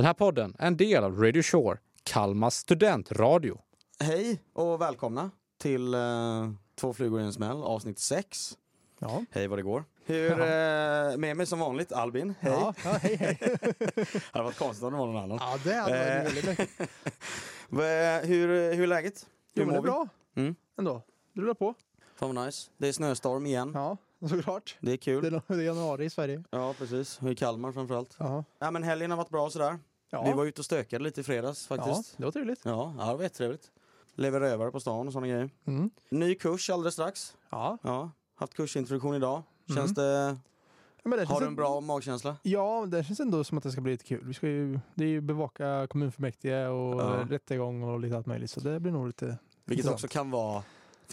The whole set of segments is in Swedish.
Den här podden är en del av Radio Shore, Kalmas studentradio. Hej och välkomna till uh, Två flugor i en smäll, avsnitt 6. Ja. Hej vad det går. Hur, uh, med mig som vanligt Albin, hej. Ja, ja, hej, hej. det hade varit konstigt om det var någon annan. Ja, det hade varit Eh, väldigt. Va- hur, hur är läget? Hur Jo, men det är bra Mm. ändå. Det rullar på. Fan vad nice. Det är snöstorm igen. Ja, såklart. Det är kul. Det är, det är januari i Sverige. Ja precis, och i Kalmar framförallt. Ja, Ja men helgen har varit bra sådär. Ja. Vi var ute och stökade lite i fredags ja faktiskt. det var trevligt. Ja, ja det var jättetrevligt. Lever rövare på stan och sådana grejer. Mm. Ny kurs alldeles strax. Ja. Ja, haft kursintroduktion idag. Mm. Känns det, Men det har du en bra magkänsla? Ja, det känns ändå som att det ska bli lite kul. Vi ska ju, det är ju bevaka kommunfullmäktige och Ja. rättegång och lite allt möjligt. Så det blir nog lite... Vilket intressant. också kan vara,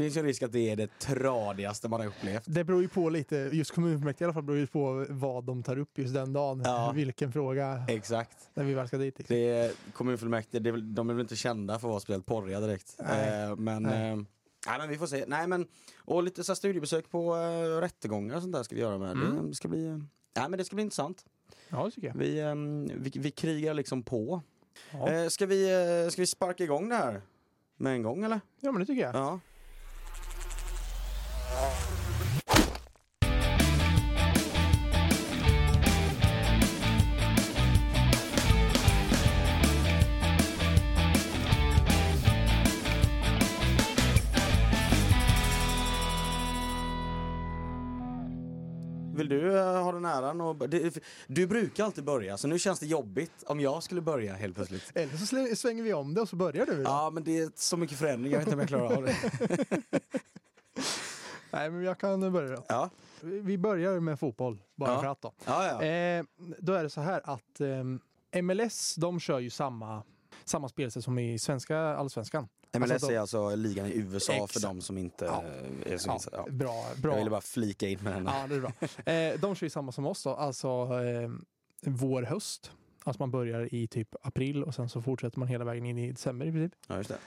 finns ju risk att det är det tradigaste man har upplevt. Det beror ju på lite, just kommunfullmäktige i alla fall, beror ju på vad de tar upp just den dagen. Ja. Vilken fråga, Exakt. när vi väl ska dit. liksom. Det är, kommunfullmäktige, det är de är väl inte kända för att vara speciellt porriga direkt. Nej. Eh, men, Nej. eh, nej men vi får se. Nej men, och lite så studiebesök på eh, rättegångar och sånt där ska vi göra med. Mm. Det ska bli, eh, nej men det ska bli intressant. Ja, det tycker jag. Vi, eh, vi, vi krigar liksom på. Ja. Eh, ska, vi, eh, ska vi sparka igång det här? Med en gång eller? ja, men det tycker jag. Ja. Vill du eh, ha den äran? Och, du brukar alltid börja, så nu känns det jobbigt om jag skulle börja helt plötsligt. Eller så svänger vi om det och så börjar du. då. Ja, men det är så mycket förändring, jag vet inte om jag klarar av det. Nej, men jag kan börja då. Ja, Vi vi börjar med fotboll, bara Ja. för att då. ja, ja. Eh, då är det så här att eh, MLS, de kör ju samma, samma spelsätt som i svenska allsvenskan. MLS alltså, är alltså ligan i USA för Exakt. de som inte Ja. är så Ja. Ja. Bra, Jag bra. ville bara flika in med den. Ja, det är bra. Eh, de kör ju samma som oss då, alltså eh, vår, höst. Alltså man börjar i typ april och sen så fortsätter man hela vägen in i december i princip. Ja, just det.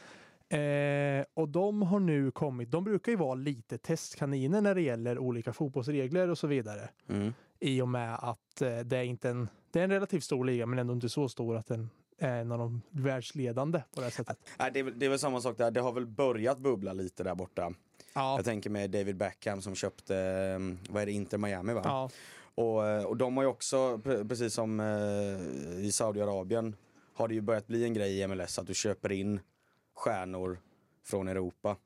Eh, och de har nu kommit, de brukar ju vara lite testkaniner när det gäller olika fotbollsregler och så vidare. Mm. I och med att eh, det är inte en, det är en relativt stor liga men ändå inte så stor att den en av de världsledande på det här sättet. Nej, det, är, det är väl samma sak där, det har väl börjat bubbla lite där borta. Ja, Jag tänker med David Beckham som köpte, eh, vad är det, Inter Miami va? ja, Och, eh, och de har ju också, pre- precis som eh, i Saudiarabien, har det ju börjat bli en grej i MLS att du köper in stjärnor från Europa.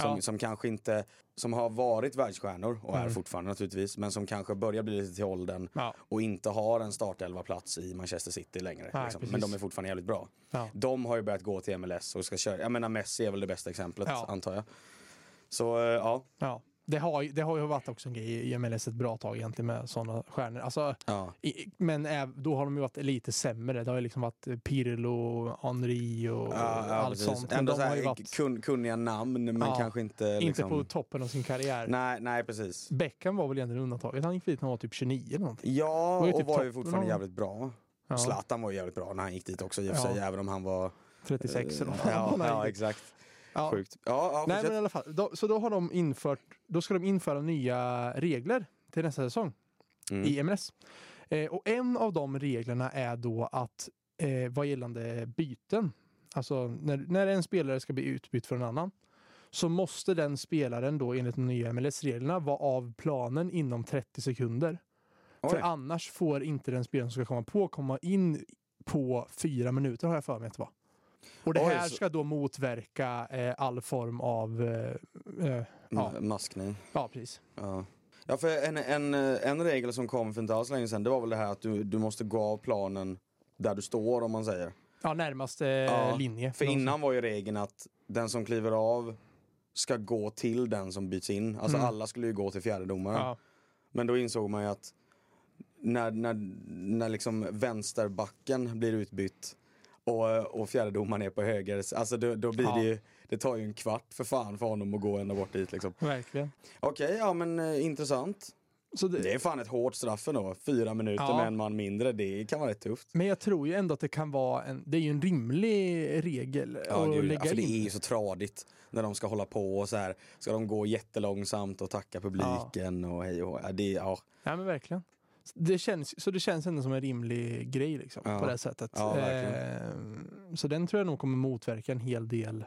Som, Ja. som kanske inte, som har varit världsstjärnor och är Mm. fortfarande naturligtvis, men som kanske börjar bli lite till åldern ja, och inte har en startelva plats i Manchester City längre. Nej, liksom. Men de är fortfarande jävligt bra. ja. De har ju börjat gå till MLS och ska köra, jag menar Messi är väl det bästa exemplet antar jag. Så eh, ja, ja. Det, har, det har ju varit också en grej i MLS ett bra tag egentligen med sådana stjärnor. Alltså, ja. i, men då har de ju varit lite sämre. Det har ju liksom varit Pirlo, Henri och Ja, ja, allt precis. sånt. Men Ändå de har ju varit kun, kunniga namn men kanske inte inte liksom... på toppen av sin karriär. Nej, nej precis. Beckham var väl egentligen undantaget. Han gick dit när han var typ 29 eller någonting. Ja, var ju och typ var ju toppen fortfarande jävligt bra. Ja, Zlatan var ju jävligt bra när han gick dit också i och för sig, även om han var... 36 eller något. Ja, ja exakt. Ja. Sjukt. Ja, ja Nej fortsätt. men i alla fall. Då, så då har de infört, då ska de införa nya regler till nästa säsong mm. i MLS. Eh, och en av de reglerna är då att eh, vad gällande byten, alltså när, när en spelare ska bli utbytt för en annan, så måste den spelaren då enligt de nya MLS-reglerna vara av planen inom 30 sekunder. Oj. För annars får inte den spelaren som ska komma på komma in på fyra minuter har jag för mig att det var. Och det Oj, här så- ska då motverka eh, all form av... Eh, eh, ja, Maskning. ja, precis. Ja. Ja, för en, en, en regel som kom för inte alls länge sedan, det var väl det här att du, du måste gå av planen där du står om man säger. Ja, närmaste Ja, linje. För innan var ju regeln att den som kliver av ska gå till den som byts in. Alltså Mm. alla skulle ju gå till fjärdedomaren. Ja, Men då insåg man ju att när, när, när liksom vänsterbacken blir utbytt och, och fjärdedomaren är på höger, alltså då, då blir Ja. det ju, det tar ju en kvart för fan för honom att gå ända bort dit liksom. verkligen. Okej, ja men eh, intressant. Det, Det är fan ett hårt straff ändå. Fyra minuter Ja. med en man mindre, det kan vara rätt tufft. Men jag tror ju ändå att det kan vara en, det är ju en rimlig regel Ja, att gud, lägga ja, för det in. är ju så tradigt när de ska hålla på och så här. Ska de gå jättelångsamt och tacka publiken och hej och ja, det, ja. Ja men verkligen. Det känns, så det känns ändå som en rimlig grej liksom, Ja. på det sättet. Ja. Eh, så den tror jag nog kommer motverka en hel del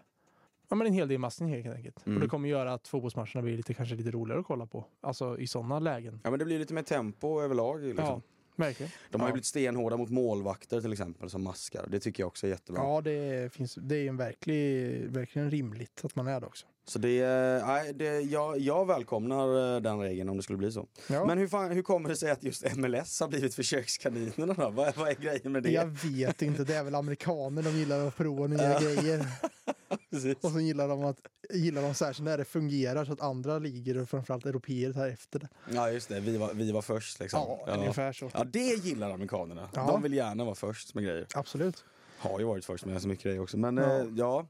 Ja men en hel del massning helt enkelt. Mm. Och det kommer göra att fotbollsmatcherna blir lite, kanske lite roligare att kolla på. Alltså i sådana lägen. Ja men det blir lite mer tempo överlag. Liksom. Ja, verkligen. De har ju Ja. blivit stenhårda mot målvakter till exempel som maskar. Det tycker jag också är jättebra. Ja, det, finns, det är ju verklig, verkligen rimligt att man är det också. Så det, nej, det, jag, jag välkomnar eh, den regeln om det skulle bli så. Ja. Men hur, fan, hur kommer det sig att just MLS har blivit försökskaninerna då? Vad, vad är grejen med det? Jag vet inte, det är väl amerikaner, de gillar att prova nya grejer. Precis. Och så gillar de, att, gillar de särskilt när det fungerar så att andra ligor och framförallt europeer tar efter det. Ja just det, vi var, vi var först liksom. Ja, ungefär så. Ja det gillar amerikanerna. Ja. De vill gärna vara först med grejer. Absolut. Har ju varit först med så mycket grejer också. Men Ja. ja, eh, ja.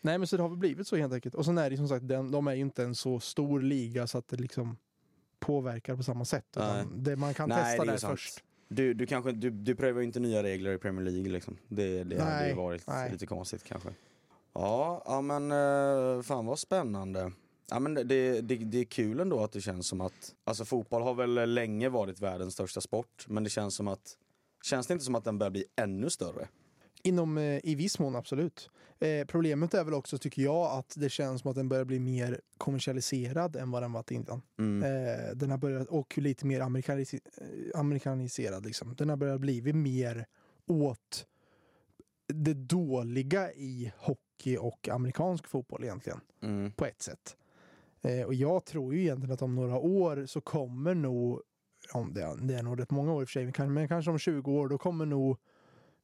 Nej men så det har väl blivit så helt enkelt. Och sen är det som sagt, den, de är ju inte en så stor liga så att det liksom påverkar på samma sätt. Nej. Det, man kan Nej, testa det sant. först. Du, du, kanske, du, du prövar ju inte nya regler i Premier League liksom. Det, det hade ju Nej, varit nej. lite konstigt kanske. Ja, ja men eh, fan vad spännande. Ja, men det, det, det är kul ändå att det känns som att, alltså fotboll har väl länge varit världens största sport, men det känns som att, känns det inte som att den börjar bli ännu större? Inom, eh, I viss mån absolut. Eh, problemet är väl också, tycker jag, att det känns som att den börjar bli mer kommersialiserad än vad den varit innan. Mm. Eh, den har börjat, och lite mer amerikanis- eh, amerikaniserad. Liksom. Den har börjat bli mer åt det dåliga i hockey och amerikansk fotboll egentligen, Mm. på ett sätt. Eh, och jag tror ju egentligen att om några år så kommer nog, om det, det är nog rätt många år i och för sig, men kanske om 20 år, då kommer nog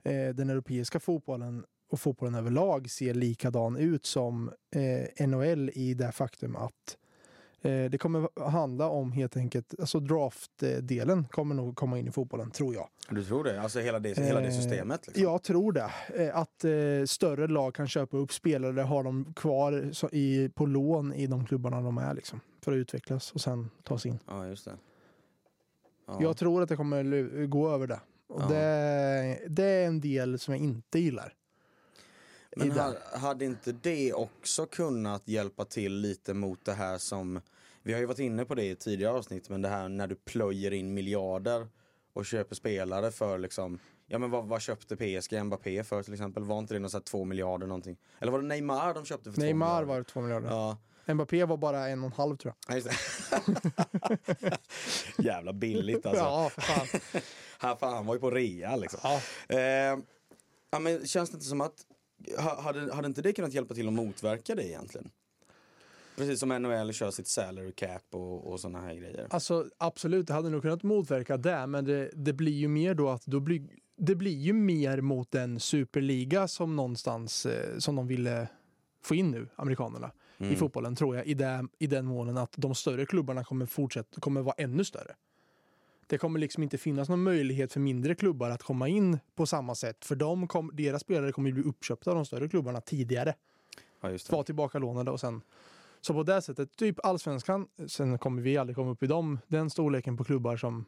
eh, den europeiska fotbollen och fotbollen överlag se likadan ut som eh, NHL i det faktum att eh, det kommer handla om helt enkelt, alltså draftdelen kommer nog komma in i fotbollen, tror jag. Du tror det? Alltså hela det, hela det Eh, systemet? Liksom. Jag tror det. Eh, Att eh, större lag kan köpa upp spelare, ha dem kvar i, på lån i de klubbarna de är liksom, för att utvecklas och sen tas in. Ja, just det. Ja. Jag tror att det kommer gå över det. Och Ja. det, det är en del som jag inte gillar. Men det. ha- hade inte det också kunnat hjälpa till lite mot det här som, vi har ju varit inne på det i tidigare avsnitt, men det här när du plöjer in miljarder och köper spelare för liksom, ja men vad, vad köpte PSG Mbappé för till exempel? Var inte det något så här två miljarder någonting? Eller var det Neymar de köpte för Neymar miljarder? var det två miljarder. Ja, Mbappé var bara en och en halv tror jag. Jävla billigt alltså. Ja, för fan. Han, fan, han var ju på rea liksom. ja. Eh, ja, men känns det inte som att, ha- hade, hade inte det kunnat hjälpa till att motverka det egentligen? Precis som NHL kör sitt salary cap och, och såna här grejer. Alltså absolut, det hade nog kunnat motverka det, men det, det blir ju mer då att då blir, det blir ju mer mot den superliga som någonstans eh, som de ville få in nu, amerikanerna, Mm. i fotbollen tror jag, i, det, i den månen att de större klubbarna kommer fortsätta, kommer vara ännu större. Det kommer liksom inte finnas någon möjlighet för mindre klubbar att komma in på samma sätt, för de kom, deras spelare kommer ju bli uppköpta av de större klubbarna tidigare. Ja, just det. Vara tillbaka lånade och sen så på det sättet, typ allsvenskan, sen kommer vi aldrig komma upp i dem, den storleken på klubbar som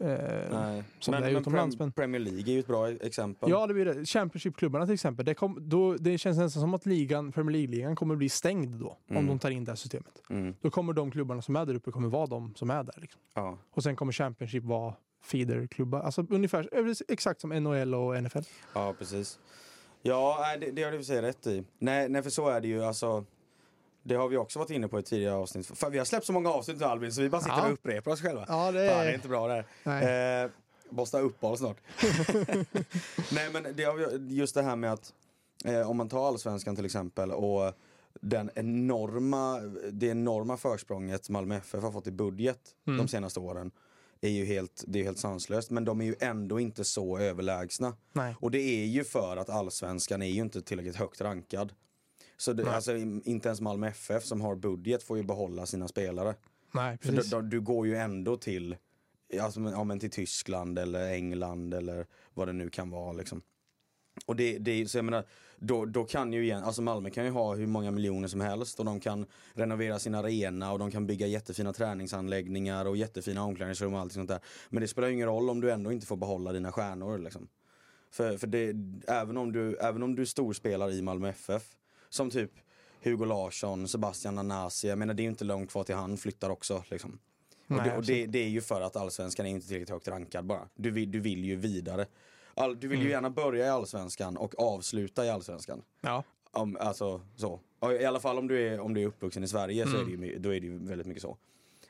eh, Nej. som men, det är men utomlands, Prem- men- Premier League är ju ett bra exempel. Ja, det blir det. Championship-klubbarna till exempel. Det, kom, då, det känns nästan som att ligan, Premier League-ligan kommer bli stängd då. Om Mm. de tar in det här systemet. Mm. Då kommer de klubbarna som är där uppe kommer vara de som är där. Liksom. ja. Och sen kommer Championship vara feederklubbar. Alltså ungefär exakt som NHL och NFL. ja, precis. Ja, det, det har du för sig rätt i. Nej, nej, för så är det ju. Alltså, det har vi också varit inne på i tidigare avsnitt. För vi har släppt så många avsnitt nu Albin, så vi bara sitter Ja. och upprepar oss själva. Ja, det Fan, det är inte bra det här. Eh, måste ha uppehåll snart. Nej men det har just det här med att eh, om man tar allsvenskan till exempel och den enorma, det enorma försprånget Malmö FF har fått i budget Mm. de senaste åren är ju helt, det är helt sanslöst. Men de är ju ändå inte så överlägsna. Nej. Och det är ju för att allsvenskan är ju inte tillräckligt högt rankad. Så det, alltså, inte ens Malmö FF som har budget får ju behålla sina spelare. Nej, För precis. då, då, du går ju ändå till, alltså, ja, men till Tyskland eller England eller vad det nu kan vara. Liksom. Och det, det, så jag menar, då, då kan ju igen, alltså Malmö kan ju ha hur många miljoner som helst och de kan renovera sin arena och de kan bygga jättefina träningsanläggningar och jättefina omklädningsrum och allt sånt där. Men det spelar ju ingen roll om du ändå inte får behålla dina stjärnor. Liksom. För, för det, även, om du, även om du storspelar i Malmö FF, som typ Hugo Larsson, Sebastian Nanasi, jag menar det är ju inte långt kvar till han flyttar också. Liksom. och Nej, det, och det, det är ju för att allsvenskan är inte tillräckligt högt rankad bara. Du vill, du vill ju vidare. All, du vill ju Mm. gärna börja i allsvenskan och avsluta i allsvenskan. Ja. Om, alltså så. Och I alla fall om du är, om du är uppvuxen i Sverige så är det ju, Mm. då är det ju väldigt mycket så.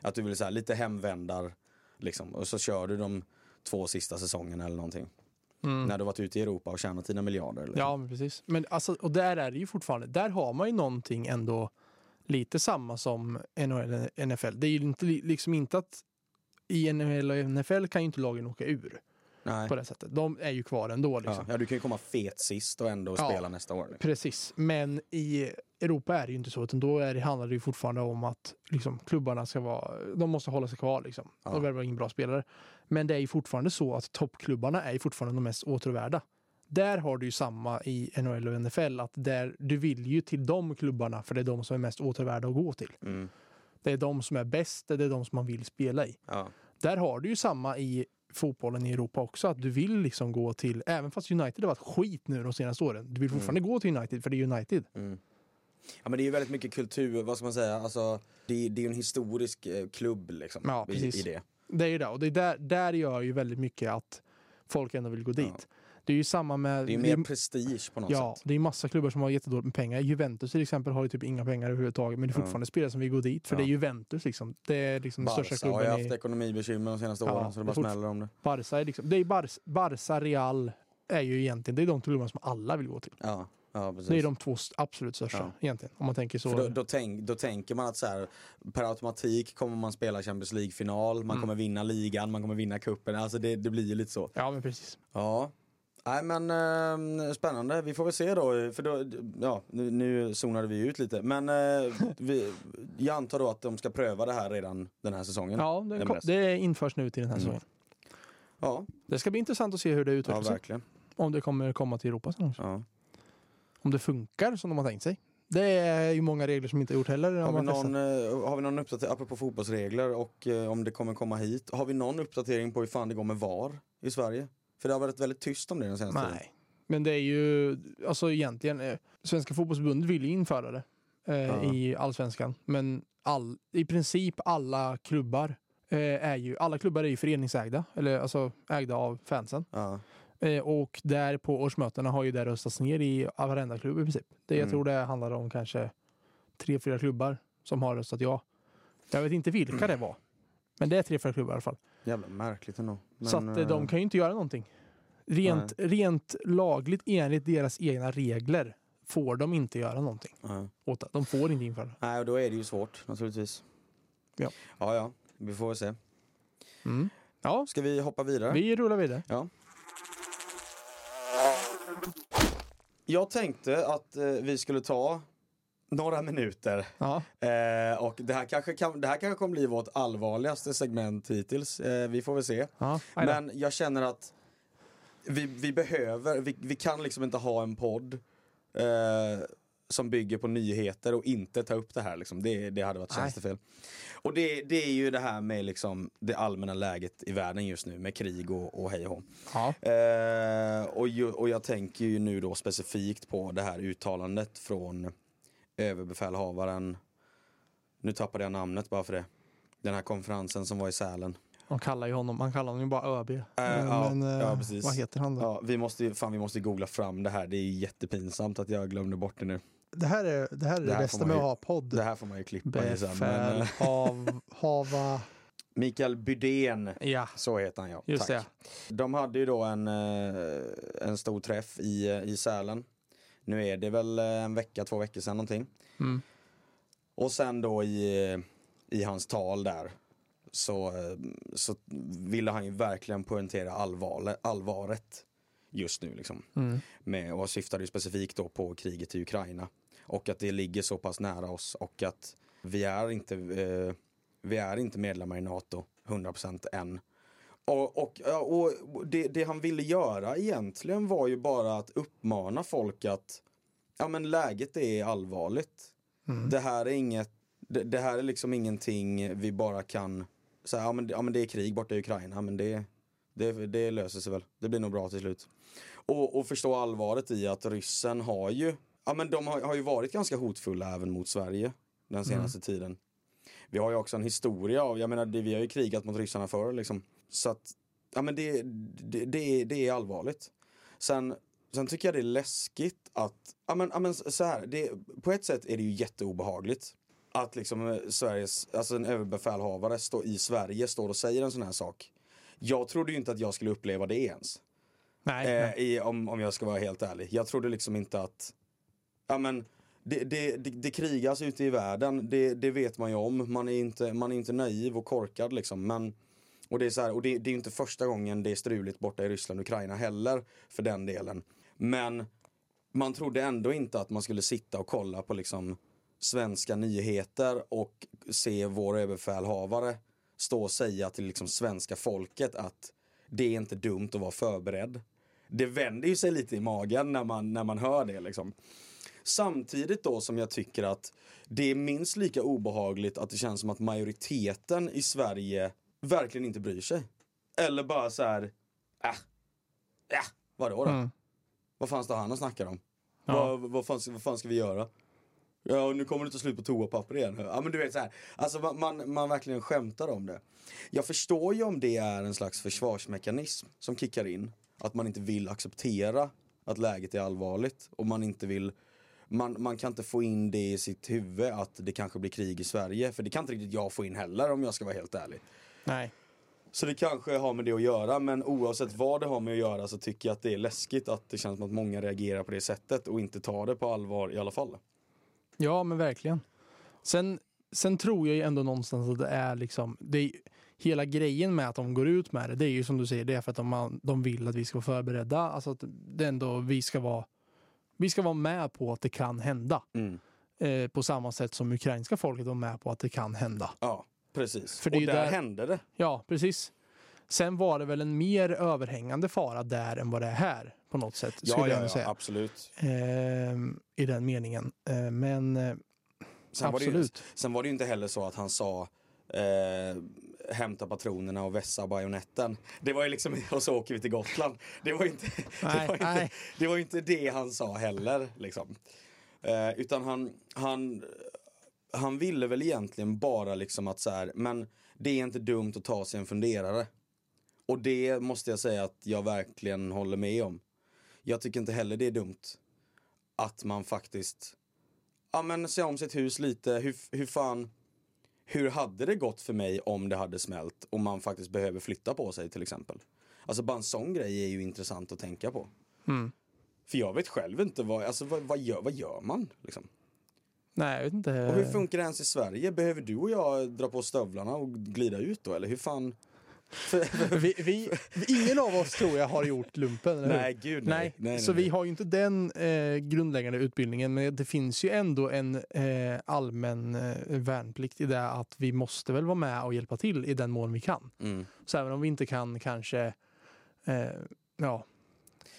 Att du vill säga lite hemvändar liksom. Och så kör du de två sista säsongerna eller någonting. När du varit ute i Europa och tjänat dina miljarder. Liksom. Ja, men precis. Men alltså, och där är det ju fortfarande, där har man ju någonting ändå lite samma som NHL och NFL. Det är ju inte, li- liksom inte att i NHL och NFL kan ju inte lagen åka ur Nej. på det sättet. De är ju kvar ändå liksom. Ja, ja, du kan ju komma fet sist och ändå Ja. spela nästa år. Liksom. Precis, men i Europa är det ju inte så, utan då är det, handlar det ju fortfarande om att liksom, klubbarna ska vara, de måste hålla sig kvar liksom. Ja. Och värva in bra spelare. Men det är ju fortfarande så att toppklubbarna är ju fortfarande de mest åtråvärda. Där har du ju samma i NHL och NFL, att där, du vill ju till de klubbarna för det är de som är mest åtråvärda att gå till. Mm. Det är de som är bäst, det är de som man vill spela i. Ja. Där har du ju samma i fotbollen i Europa också, att du vill liksom gå till, även fast United har varit skit nu de senaste åren, du vill fortfarande gå till United för det är United. Mm. Ja men det är ju väldigt mycket kultur, vad ska man säga, alltså det, det är ju en historisk eh, klubb liksom. Ja, i, precis. I det. Det är ju det. Och det är där, där gör ju väldigt mycket att folk ändå vill gå dit. Det är ju samma med... Det är ju mer prestige på något Ja, sätt. det är massa klubbar som har jättedåligt med pengar. Juventus till exempel har ju typ inga pengar överhuvudtaget. Men det är Ja. fortfarande spelare som vill gå dit. För Ja. det är Juventus liksom. Det är liksom den största Barca har klubben ju haft i... ekonomibekymmer de senaste Ja, åren så det det bara smäller om det. Barca är liksom... Det är Barca, Barca, Real är ju egentligen... Det är de klubbarna som alla vill gå till. Ja, ja. Det är de två absolut största Ja. egentligen. Om man tänker så. För då, då, tänk, då tänker man att så här, per automatik kommer man spela Champions League-final, man Mm. kommer vinna ligan, man kommer vinna cupen. Alltså det, det blir ju lite så. Ja, men precis. Ja. Nej men eh, spännande, vi får väl se då. För då ja, nu, nu zonade vi ut lite. Men eh, vi, jag antar då att de ska pröva det här redan den här säsongen. Ja, det, kom, det införs nu till den här Mm. säsongen. Ja, Det ska bli intressant att se hur det ja utvecklar sig. verkligen. Om det kommer komma till Europa sen också. Ja. Om det funkar som de har tänkt sig. Det är ju många regler som inte har gjort heller. Har, vi någon, eh, har vi någon uppdatering, apropå fotbollsregler och eh, om det kommer komma hit, har vi någon uppdatering på hur fan det går med VAR i Sverige? För det har varit väldigt tyst om det den senaste tiden. Nej. Men det är ju, alltså egentligen, eh, Svenska fotbollsförbundet vill ju införa det eh, Ja. i allsvenskan. Men all, i princip alla klubbar är ju, alla klubbar är ju föreningsägda, eller alltså ägda av fansen. Ja. Eh, och där på årsmötena har ju det röstats ner i varenda klubb i princip. Det, Jag Mm. tror det handlar om kanske tre, fyra klubbar som har röstat ja. Jag vet inte vilka det var. Men det är tre, fyra klubbar i alla fall. Jävla märkligt ändå. Men, så att eh, de eh, kan ju inte göra någonting. Rent, rent lagligt enligt deras egna regler får de inte göra någonting. det. De får inte införa. Nej, och då är det ju svårt naturligtvis. Ja. Ja, ja. Vi får se. Mm. Ja, Ska vi hoppa vidare? vi rullar vidare. Ja. Jag tänkte att eh, vi skulle ta några minuter Ja, eh, och det här, kanske kan, det här kanske kommer bli vårt allvarligaste segment hittills. Eh, vi får väl se. ja. Men jag känner att vi, vi behöver, vi, vi kan liksom inte ha en podd eh, som bygger på nyheter och inte ta upp det här. Liksom. Det, det hade varit Nej. tjänstefel. Och det, det är ju det här med liksom det allmänna läget i världen just nu med krig och, och hej och ja. Eh, och, ju, och jag tänker ju nu då specifikt på det här uttalandet från överbefälhavaren. Nu tappade jag namnet bara för det. Den här konferensen som var i Sälen. Man kallar ju honom, man kallar honom ju bara ÖB. Äh, ja, Men, eh, ja, precis. vad heter han då? Ja, vi måste, fan, vi måste googla fram det här. Det är jättepinsamt att jag glömde bort det nu. Det här är det, här är Det det, här bästa med att ju- ha podd. Det här får man ju klippa i sen. Befälhava... Mikael Bydén, Ja, så heter han ja. just Tack. De hade ju då en, eh, en stor träff i, eh, i Sälen. Nu är det väl eh, en vecka, två veckor sedan någonting. det. Mm. Och sen då i, i hans tal där så, så ville han ju verkligen poängtera allvar, allvaret just nu liksom. Mm. Med, och syftade ju specifikt då på kriget i Ukraina. Och att det ligger så pass nära oss och att vi är inte, eh, vi är inte medlemmar i NATO 100% än. Och, och, och det, det han ville göra egentligen var ju bara att uppmana folk att ja men läget är allvarligt. Mm. Det här är inget, det, det här är liksom ingenting vi bara kan säga, ja men, ja men det är krig borta i Ukraina men det, det, det löser sig väl. Det blir nog bra till slut. Och, och förstå allvaret i att ryssen har ju, ja men de har, har ju varit ganska hotfulla även mot Sverige den senaste tiden. vi har ju också en historia av, jag menar det, vi har ju krigat mot ryssarna förr liksom. Så att, ja men det, det, det, är- det är allvarligt. Sen, sen tycker jag det är läskigt att, ja men, ja men så här, det, på ett sätt är det ju jätteobehagligt. Att liksom Sveriges, alltså en överbefälhavare står i Sverige står och säger en sån här sak. Jag trodde ju inte att jag skulle uppleva det ens. Nej, Eh, nej. i, om, om jag ska vara helt ärlig. Jag trodde liksom inte att, ja men det, det, det, det krigas ute i världen, det, det vet man ju om. Man är inte, man är inte naiv och korkad liksom. Men, och det är, så här, och det, det är inte första gången det är struligt borta i Ryssland och Ukraina heller för den delen. Men man trodde ändå inte att man skulle sitta och kolla på liksom svenska nyheter och se vår överbefälhavare stå och säga till liksom svenska folket att det är inte dumt att vara förberedd. Det vänder ju sig lite i magen när man, när man hör det liksom. Samtidigt då som jag tycker att det är minst lika obehagligt att det känns som att majoriteten i Sverige verkligen inte bryr sig. Eller bara så här, äh, äh vadå då? Mm. Vad fan står han och snackar om? Ja. Vad, vad, fan, vad fan ska vi göra? Ja, nu kommer det ta slut på toapapper igen. Ja, men du vet så här. Alltså man, man, man verkligen skämtar om det. Jag förstår ju om det är en slags försvarsmekanism som kickar in. Att man inte vill acceptera att läget är allvarligt och man inte vill man, man kan inte få in det i sitt huvud att det kanske blir krig i Sverige. För det kan inte riktigt jag få in heller om jag ska vara helt ärlig. nej. Så det kanske har med det att göra, men oavsett vad det har med att göra så tycker jag att det är läskigt att det känns som att många reagerar på det sättet och inte tar det på allvar i alla fall. Ja, men verkligen. Sen, sen tror jag ju ändå någonstans att det är liksom, det är, hela grejen med att de går ut med det, det är ju som du säger, det är för att de, de vill att vi ska vara förberedda. Alltså att det ändå, vi ska vara, vi ska vara med på att det kan hända. Mm. Eh, på samma sätt som ukrainska folket var med på att det kan hända. Ja, precis. För det och där, där- hände det. Ja, precis. Sen var det väl en mer överhängande fara där än vad det är här på något sätt. Ja, skulle jag ja, ändå ja säga. absolut. Ehm, I den meningen. Eh, men eh, Sen var, det ju, absolut. sen var det ju inte heller så att han sa eh, hämta patronerna och vässa bajonetten. Det var ju liksom, och så åker vi till Gotland. Det var ju inte det, Nej, var inte, det, var inte det han sa heller. Liksom. Eh, utan han, han, han ville väl egentligen bara liksom att så här, men det är inte dumt att ta sig en funderare. Och det måste jag säga att jag verkligen håller med om. Jag tycker inte heller det är dumt att man faktiskt ja, men se om sitt hus lite. Hur, hur fan, hur hade det gått för mig om det hade smält och man faktiskt behöver flytta på sig till exempel? Alltså bara en sån grej är ju intressant att tänka på. Mm. För jag vet själv inte vad, alltså vad, vad, gör, vad gör man? Liksom? Nej, jag vet inte. Och hur funkar det ens i Sverige? Behöver du och jag dra på stövlarna och glida ut då? Eller hur fan? Vi, vi, ingen av oss tror jag har gjort lumpen, eller nej, gud Nej, nej. nej, nej så nej. vi har ju inte den eh, grundläggande utbildningen, men det finns ju ändå en eh, allmän eh, värnplikt i det att vi måste väl vara med och hjälpa till i den mån vi kan. Mm. Så även om vi inte kan kanske eh, ja,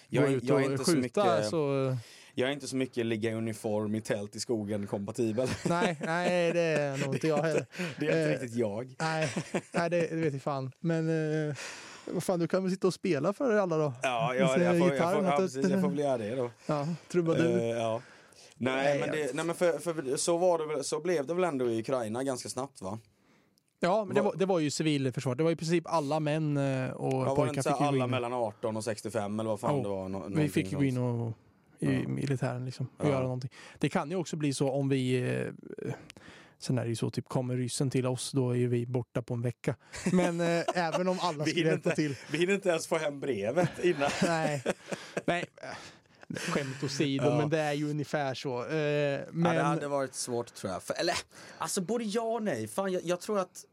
Jag, gå ut jag, och inte så skjuta mycket, så jag är inte så mycket ligga i uniform i tält i skogen kompatibel. nej, nej det är nog inte jag heller. Det är inte Eh, riktigt jag. Nej, nej det, det vet jag fan. Men eh, vad fan, du kan väl sitta och spela för alla då? Ja, ja Lite jag, får, jag, får, ja precis, jag får väl göra det då. Ja, trubadur. Eh, ja. Nej, men, jag det, nej, men för, för så, var det väl, så blev det väl ändå i Ukraina ganska snabbt va? Ja, men det var, det var ju civilförsvar. Det var i princip alla män eh, och Ja, var det pojkar inte alla mellan 18 och 65 eller vad fan Jo, det var? Vi fick gå in och, i Ja. militären liksom, och Ja. göra någonting. Det kan ju också bli så om vi eh, Sen är det ju så, typ kommer ryssen till oss då är vi borta på en vecka. Men eh, även om alla skulle hjälpa inte- till. Vi hinner inte ens få hem brevet innan. Nej, nej. Skämt åsido, Ja. men det är ju ungefär så. Eh, Ja, men det hade varit svårt tror jag. För, eller, alltså både ja och nej. Fan, jag, jag tror att...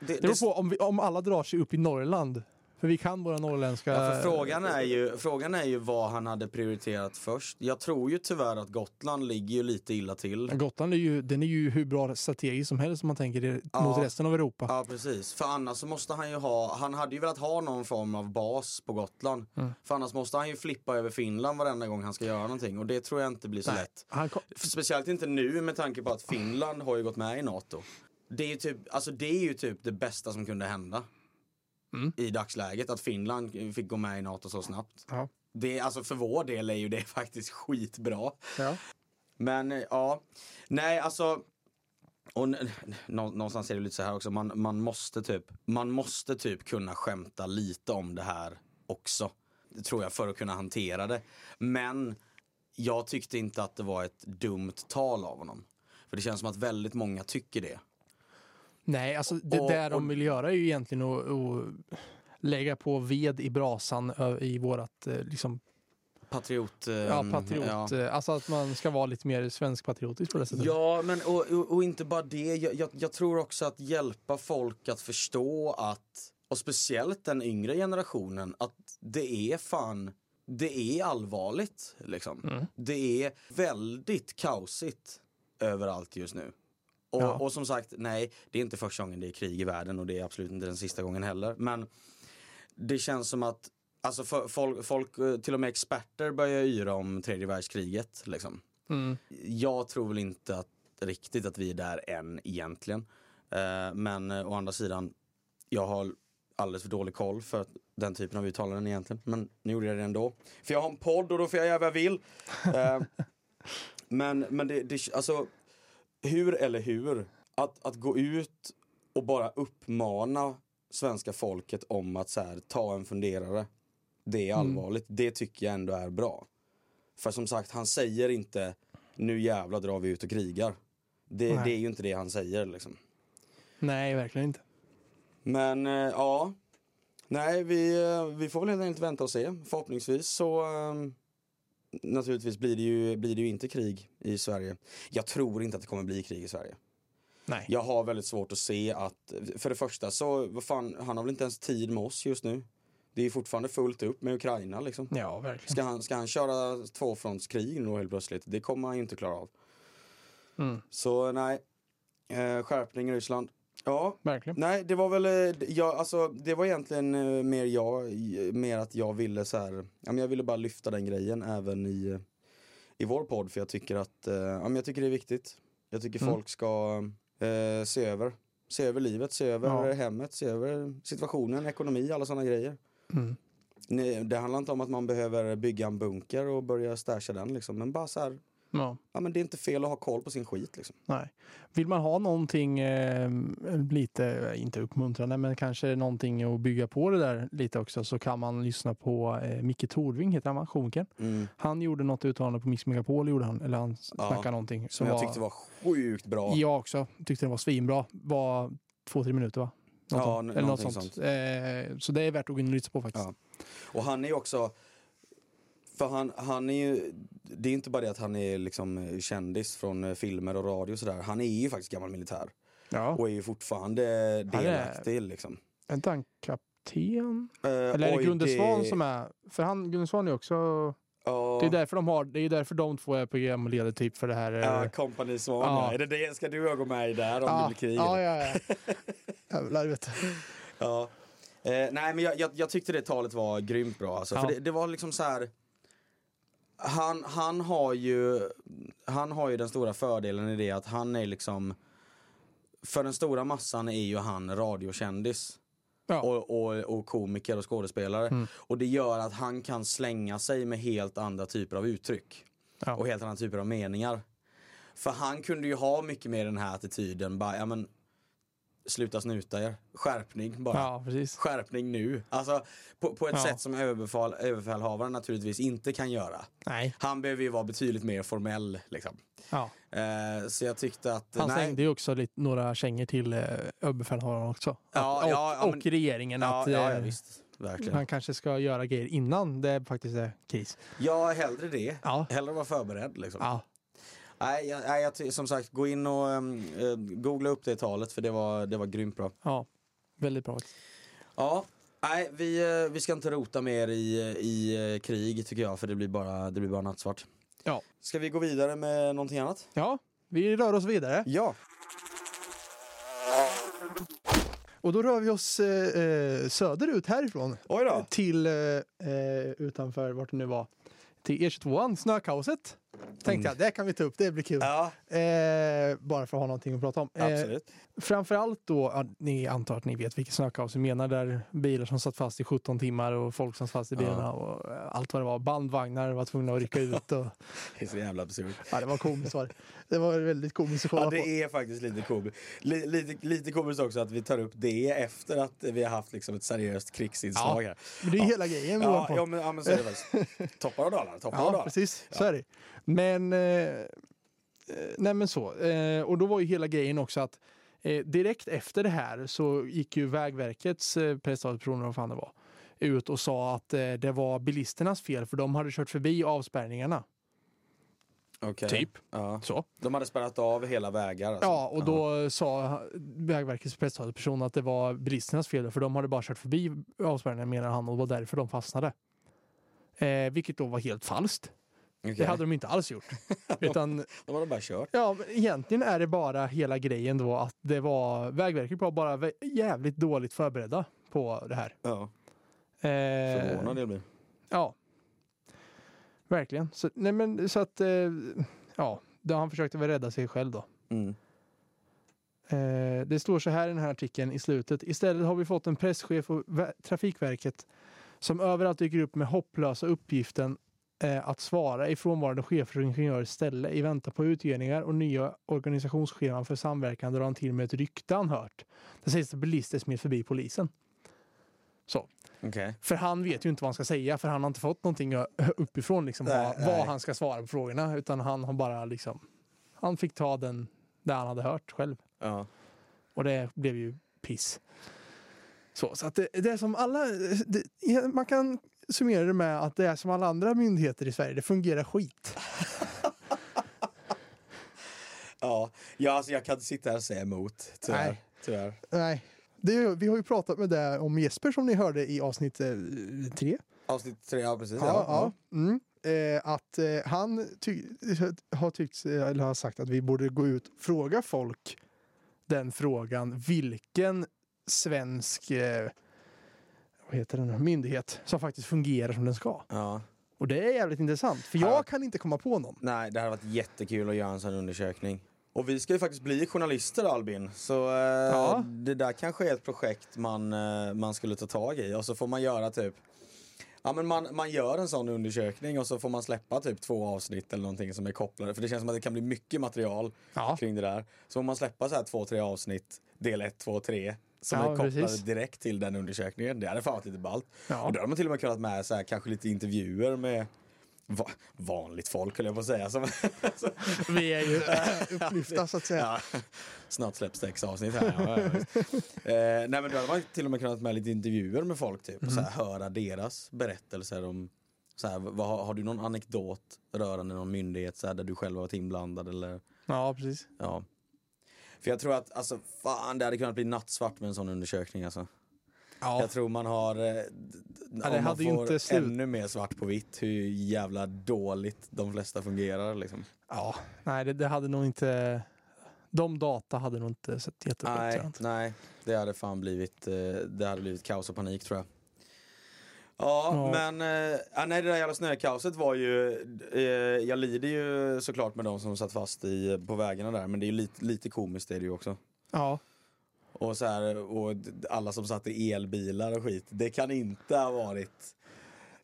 Det, det beror på om, vi, om alla drar sig upp i Norrland. För vi kan våra norrländska... Ja, för frågan, är ju, frågan är ju vad han hade prioriterat först. Jag tror ju tyvärr att Gotland ligger ju lite illa till. Gotland är ju, den är ju hur bra strategiskt som helst om man tänker det, Ja. mot resten av Europa. Ja precis, för annars så måste han ju ha, han hade ju velat ha någon form av bas på Gotland. Mm. För annars måste han ju flippa över Finland varenda gång han ska göra någonting och det tror jag inte blir så Nej. lätt. Kom, Speciellt inte nu med tanke på att Finland har ju gått med i NATO. Det är ju typ, alltså det är ju typ det bästa som kunde hända. Mm. I dagsläget, att Finland fick gå med i NATO så snabbt. ja. Det, alltså för vår del är ju det faktiskt skitbra. Ja. Men eh, ja, nej alltså. Och någonstans är det lite så här också, man, man, måste typ, man måste typ kunna skämta lite om det här också. Tror jag, för att kunna hantera det. Men jag tyckte inte att det var ett dumt tal av honom. För det känns som att väldigt många tycker det. Nej, alltså det Och- där de vill göra är ju egentligen att, att lägga på ved i brasan i vårat eh, liksom, Patriot... eh, ja, patriot. ja. eh, Alltså att man ska vara lite mer svensk patriotisk på det sättet. Ja, men och, och, och inte bara det. Jag, jag, jag tror också att hjälpa folk att förstå att, och speciellt den yngre generationen, att det är fan, det är allvarligt. Liksom. Mm. Det är väldigt kaosigt överallt just nu. Och, Ja. och som sagt, nej, det är inte första gången det är krig i världen och det är absolut inte den sista gången heller. Men det känns som att Alltså för, folk, folk, eh, till och med experter börjar yra om tredje världskriget. Liksom Mm. jag tror väl inte att, riktigt att vi är där än egentligen. Eh, men eh, å andra sidan, jag har alldeles för dålig koll för den typen av uttalanden egentligen. Men nu gjorde jag det ändå. För jag har en podd och då får jag göra vad jag vill. Eh, men men det, det, alltså, hur eller hur? Att, att gå ut och bara uppmana svenska folket om att så här, ta en funderare. Det är Mm. allvarligt. Det tycker jag ändå är bra. För som sagt, han säger inte nu jävlar drar vi ut och krigar. Det, det är ju inte det han säger liksom. Nej, verkligen inte. Men eh, ja, nej vi, eh, vi får väl helt enkelt vänta och se. Förhoppningsvis så eh, naturligtvis blir det, ju, blir det ju inte krig i Sverige. Jag tror inte att det kommer bli krig i Sverige. Nej. Jag har väldigt svårt att se att, för det första så, vad fan, han har väl inte ens tid med oss just nu. Det är fortfarande fullt upp med Ukraina liksom. Ja, verkligen. Ska han, ska han köra tvåfrontskrig nu helt plötsligt? Det kommer han ju inte klara av. Mm. Så nej, eh, skärpning i Ryssland. Ja, Verkligen. nej det var väl, eh, jag, alltså, det var egentligen eh, mer jag, i- mer att jag ville så här, ja, men jag ville bara lyfta den grejen även i, eh, i vår podd för jag tycker att, eh, ja, men jag tycker det är viktigt. Jag tycker Mm. folk ska eh, se över, se över livet, se över Ja. hemmet, se över situationen, ekonomi, alla sådana grejer. Mm. Nej, det handlar inte om att man behöver bygga en bunker och börja stasha den liksom, men bara så här, Ja. ja men det är inte fel att ha koll på sin skit liksom. Nej. Vill man ha någonting eh, lite, inte uppmuntrande, men kanske någonting att bygga på det där lite också så kan man lyssna på eh, Micke Torving, heter han va? Mm. Han gjorde något uttalande på Mix Megapol, gjorde han, eller han Ja. snackade någonting. Som jag tyckte var sjukt bra. Jag också tyckte det var svinbra. Var två, tre minuter va? Något Ja, sånt. Eller något någonting sånt. Eh, så det är värt att gå in och lyssna på faktiskt. Ja. Och han är också, för han, han är ju, det är inte bara det att han är liksom eh, kändis från eh, filmer och radio och sådär. Han är ju faktiskt gammal militär. Ja. Och är ju fortfarande Han är- delaktig liksom. Är inte han kapten? Eh, Eller är det Gunde det- Svan som är... För han, Gunde Svan är också... Ja, Det är därför de har, det är därför de två är programledare typ för det här. eh, Ja, Company Svan Ja. Är det det ska du och jag gå med i där om det ja, blir krig? ja, ja, ja. Jävlar vet du. Ja. Eh, nej men jag, jag, jag tyckte det talet var grymt bra alltså. Ja. För det, det var liksom så här. Han, han har ju Han har ju den stora fördelen i det att han är liksom För den stora massan är ju han radiokändis Ja. och, och, och komiker och skådespelare. Mm. Och det gör att han kan slänga sig med helt andra typer av uttryck. Ja. Och helt andra typer av meningar. För han kunde ju ha mycket mer den här attityden, bara, ja men sluta snuta er, skärpning bara. ja. Skärpning nu. Alltså på, på ett Ja. sätt som överbefäl, överbefälhavaren naturligtvis inte kan göra. Nej. Han behöver ju vara betydligt mer formell liksom. Ja. Eh, så jag tyckte att, Han nej. slängde ju också lite, några kängor till eh, överbefälhavaren också. Att, Ja, och, ja, och men- regeringen. Att eh. Verkligen. han kanske ska göra grejer innan det faktiskt är kris. Ja, hellre det. Ja. Hellre vara förberedd liksom. Ja. Nej, jag, nej jag, som sagt, gå in och eh, googla upp det talet för det var, det var grymt bra. ja. Väldigt bra. Ja, nej, vi, eh, vi ska inte rota mer i, i eh, krig tycker jag för det blir bara, det blir bara nattsvart. Ja. Ska vi gå vidare med någonting annat? Ja, vi rör oss vidare. Ja. Och då rör vi oss eh, söderut härifrån. Till eh, utanför, vart det nu var, till E22, snökaoset. Tänkte jag, det kan vi ta upp, det blir kul. Ja, Eh, bara för att ha någonting att prata om. Eh, absolut. framförallt då, ja, ni antar att ni vet vilket snökaos vi menar, där bilar som satt fast i 17 timmar och folk som satt fast i bilarna Ja. och eh, allt vad det var. Bandvagnar var tvungna att rycka ut. Och, Det är så jävla absurt. ja, det var komiskt var det. Det var väldigt komiskt att kolla Ja, på. det är faktiskt lite komiskt. Li- Lite, lite komiskt också att vi tar upp det efter att vi har haft liksom ett seriöst krigsinslag här. Men det är hela grejen vi Ja, på. ja, men, ja, men så är det faktiskt. Toppar och dalar, toppar och Ja, dalar. precis. Så är det. Men, eh, eh, nej men så. Eh, och då var ju hela grejen också att eh, direkt efter det här så gick ju Vägverkets eh, presstalespersoner, vad fan det var, ut och sa att eh, det var bilisternas fel för de hade kört förbi avspärrningarna. Okej. Typ. Ja. Så. De hade spärrat av hela vägar. Alltså. Ja, och då sa Vägverkets presstalesperson att det var bilisternas fel för de hade bara kört förbi avspärrningarna menar han och det var därför de fastnade. Eh, vilket då var helt falskt. Okej. Det hade de inte alls gjort. Utan De hade bara kört. Ja, men egentligen är det bara hela grejen då att det var Vägverket var bara jävligt dåligt förberedda på det här. Ja. Eh, Förvånad jag blir. Ja. Verkligen. Så, nej men så att, eh, ja, då han försökte väl rädda sig själv då. Mm. Eh, det står så här i den här artikeln i slutet. Istället har vi fått en presschef på Trafikverket som överallt dyker upp med hopplösa uppgiften eh, att svara i frånvarande chefer och ingenjörers ställe i väntan på utredningar och nya organisationsscheman för samverkan drar han till med ett rykte han hört. Det sägs att bilister smet förbi polisen. Så. Okej. För han vet ju inte vad han ska säga för han har inte fått någonting ö- uppifrån liksom, Nej, vad, nej. vad han ska svara på frågorna utan han har bara liksom han fick ta den där han hade hört själv. Ja. Och det blev ju piss. Så, så att det, det är som alla, det, man kan summera det med att det är som alla andra myndigheter i Sverige, det fungerar skit. Ja, ja alltså jag kan inte sitta här och säga emot. Tyvärr. Nej. Tyvärr. Nej, det, vi har ju pratat med det om Jesper som ni hörde i avsnitt eh, tre. Avsnitt tre, ja precis. Ja, ja. Mm. Eh, att eh, han ty har tyckt, eh, eller har sagt att vi borde gå ut och fråga folk den frågan. Vilken svensk eh, vad heter den, myndighet som faktiskt fungerar som den ska. ja. Och det är jävligt intressant, för jag Ja. kan inte komma på någon. Nej, det hade varit jättekul att göra en sån undersökning. Och vi ska ju faktiskt bli journalister Albin, så eh, Ja. det där kanske är ett projekt man, eh, man skulle ta tag i och så får man göra typ Ja men man, man gör en sån undersökning och så får man släppa typ två avsnitt eller någonting som är kopplade för det känns som att det kan bli mycket material Ja. kring det där. Så får man släppa så här två, tre avsnitt, del ett, två, tre som Ja, är kopplade precis. direkt till den undersökningen. Det hade fan varit lite ballt. Ja. Och då hade man till och med kunnat med så här, kanske lite intervjuer med va vanligt folk höll jag på att säga. Som, Vi är ju upplyfta så att säga. ja, snart släpps det X avsnitt här. Ja, eh, nej men då hade man till och med kunnat med lite intervjuer med folk typ. Och så här, höra deras berättelser om så här, vad, har, har du någon anekdot rörande någon myndighet så här, där du själv har varit inblandad eller Ja, precis. ja. För jag tror att alltså fan det hade kunnat bli nattsvart med en sån undersökning alltså. Ja. Jag tror man har, eh, det om man får ännu mer svart på vitt hur jävla dåligt de flesta fungerar liksom. ja. Nej, det, det hade nog inte... De data hade nog inte sett jättebra ut. Nej, nej, det hade fan blivit, eh, det hade blivit kaos och panik tror jag. Ja, Ja. men ja, nej, det där jävla snökaoset var ju, eh, jag lider ju såklart med de som satt fast i, på vägarna där, men det är ju lite, lite komiskt är det ju också. Ja. Och så här, och alla som satt i elbilar och skit, det kan inte ha varit,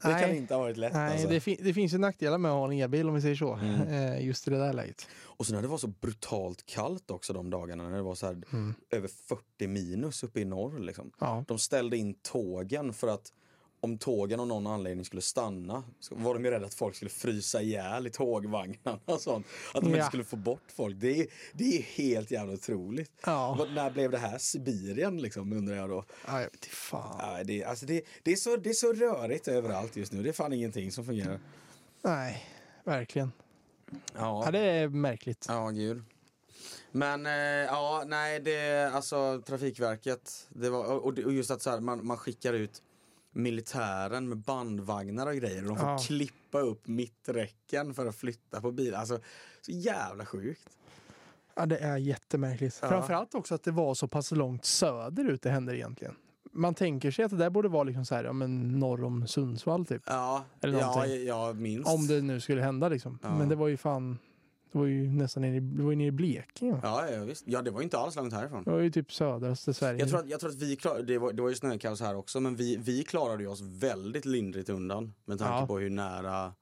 det kan Nej. inte ha varit lätt Nej, alltså. det, fin- det finns ju nackdelar med att ha en elbil om vi säger så. Mm. Eh, just i det där läget. Och så när det var så brutalt kallt också de dagarna, när det var så här Mm. över 40 minus uppe i norr liksom. Ja. De ställde in tågen för att om tågen av någon anledning skulle stanna var de ju rädda att folk skulle frysa ihjäl i tågvagnarna och sånt. Att de Ja. inte skulle få bort folk. Det är, det är helt jävla otroligt. Ja. Vad- När blev det här Sibirien liksom undrar jag då. Inte fan. Ja, det, alltså det, det, är så, det är så rörigt överallt just nu. Det är fan ingenting som fungerar. Nej, verkligen. Ja, Ja, det är märkligt. ja gud. Men eh, ja, nej, det alltså Trafikverket. Det var, och, och just att så här, man, man skickar ut militären med bandvagnar och grejer. Och de får Ja. klippa upp mitträcken för att flytta på bilar. Alltså, så jävla sjukt. Ja, det är jättemärkligt. Ja. Framförallt också att det var så pass långt söderut det hände egentligen. man tänker sig att det där borde vara liksom så här, ja, men norr om Sundsvall typ. Ja, Eller ja, någonting. jag minns. Om det nu skulle hända liksom. Ja. Men det var ju fan, det var ju nästan nere i, det var ju nere i Blekinge. Ja, ja, visst. Ja, det var ju inte alls långt härifrån. Det var ju typ södraste Sverige. Jag tror att, jag tror att vi klarade, det var, det var ju snökaos här också, men vi, vi klarade oss väldigt lindrigt undan med tanke Ja. på hur nära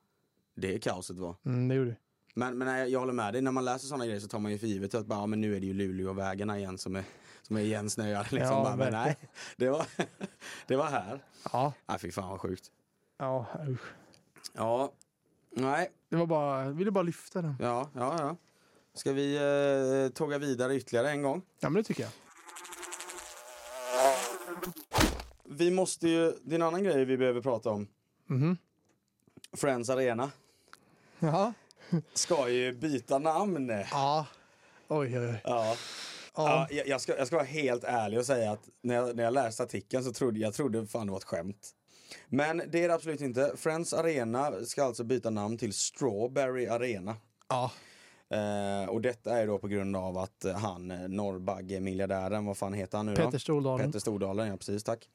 det kaoset var. Mm, det gjorde det. Men, men nej, jag håller med dig, när man läser sådana grejer så tar man ju för givet att bara, ja, men nu är det ju Luleåvägarna igen som är, som är igensnöade. Liksom. Ja, bara, men nej, det var, det var här. Ja, Nej, fy fan vad sjukt. ja usch. Ja, nej, Det var bara, jag ville bara lyfta den. ja, ja, ja. Ska vi eh, tåga vidare ytterligare en gång? Ja men det tycker jag. Vi måste ju, det är en annan grej vi behöver prata om. Mhm. Friends Arena Jaha. ska ju byta namn. Ja. Oj, oj, oj. Ja. Ja. Ja, jag, jag, ska, jag ska vara helt ärlig och säga att när jag, när jag läste artikeln så trodde jag trodde fan det var ett skämt. Men det är det absolut inte. Friends Arena ska alltså byta namn till Strawberry Arena. ja. Eh, och detta är då på grund av att eh, han, eh, Norrbagge-miljardären, vad fan heter han nu då? Peter Stordalen. Petter Stordalen, ja precis, tack.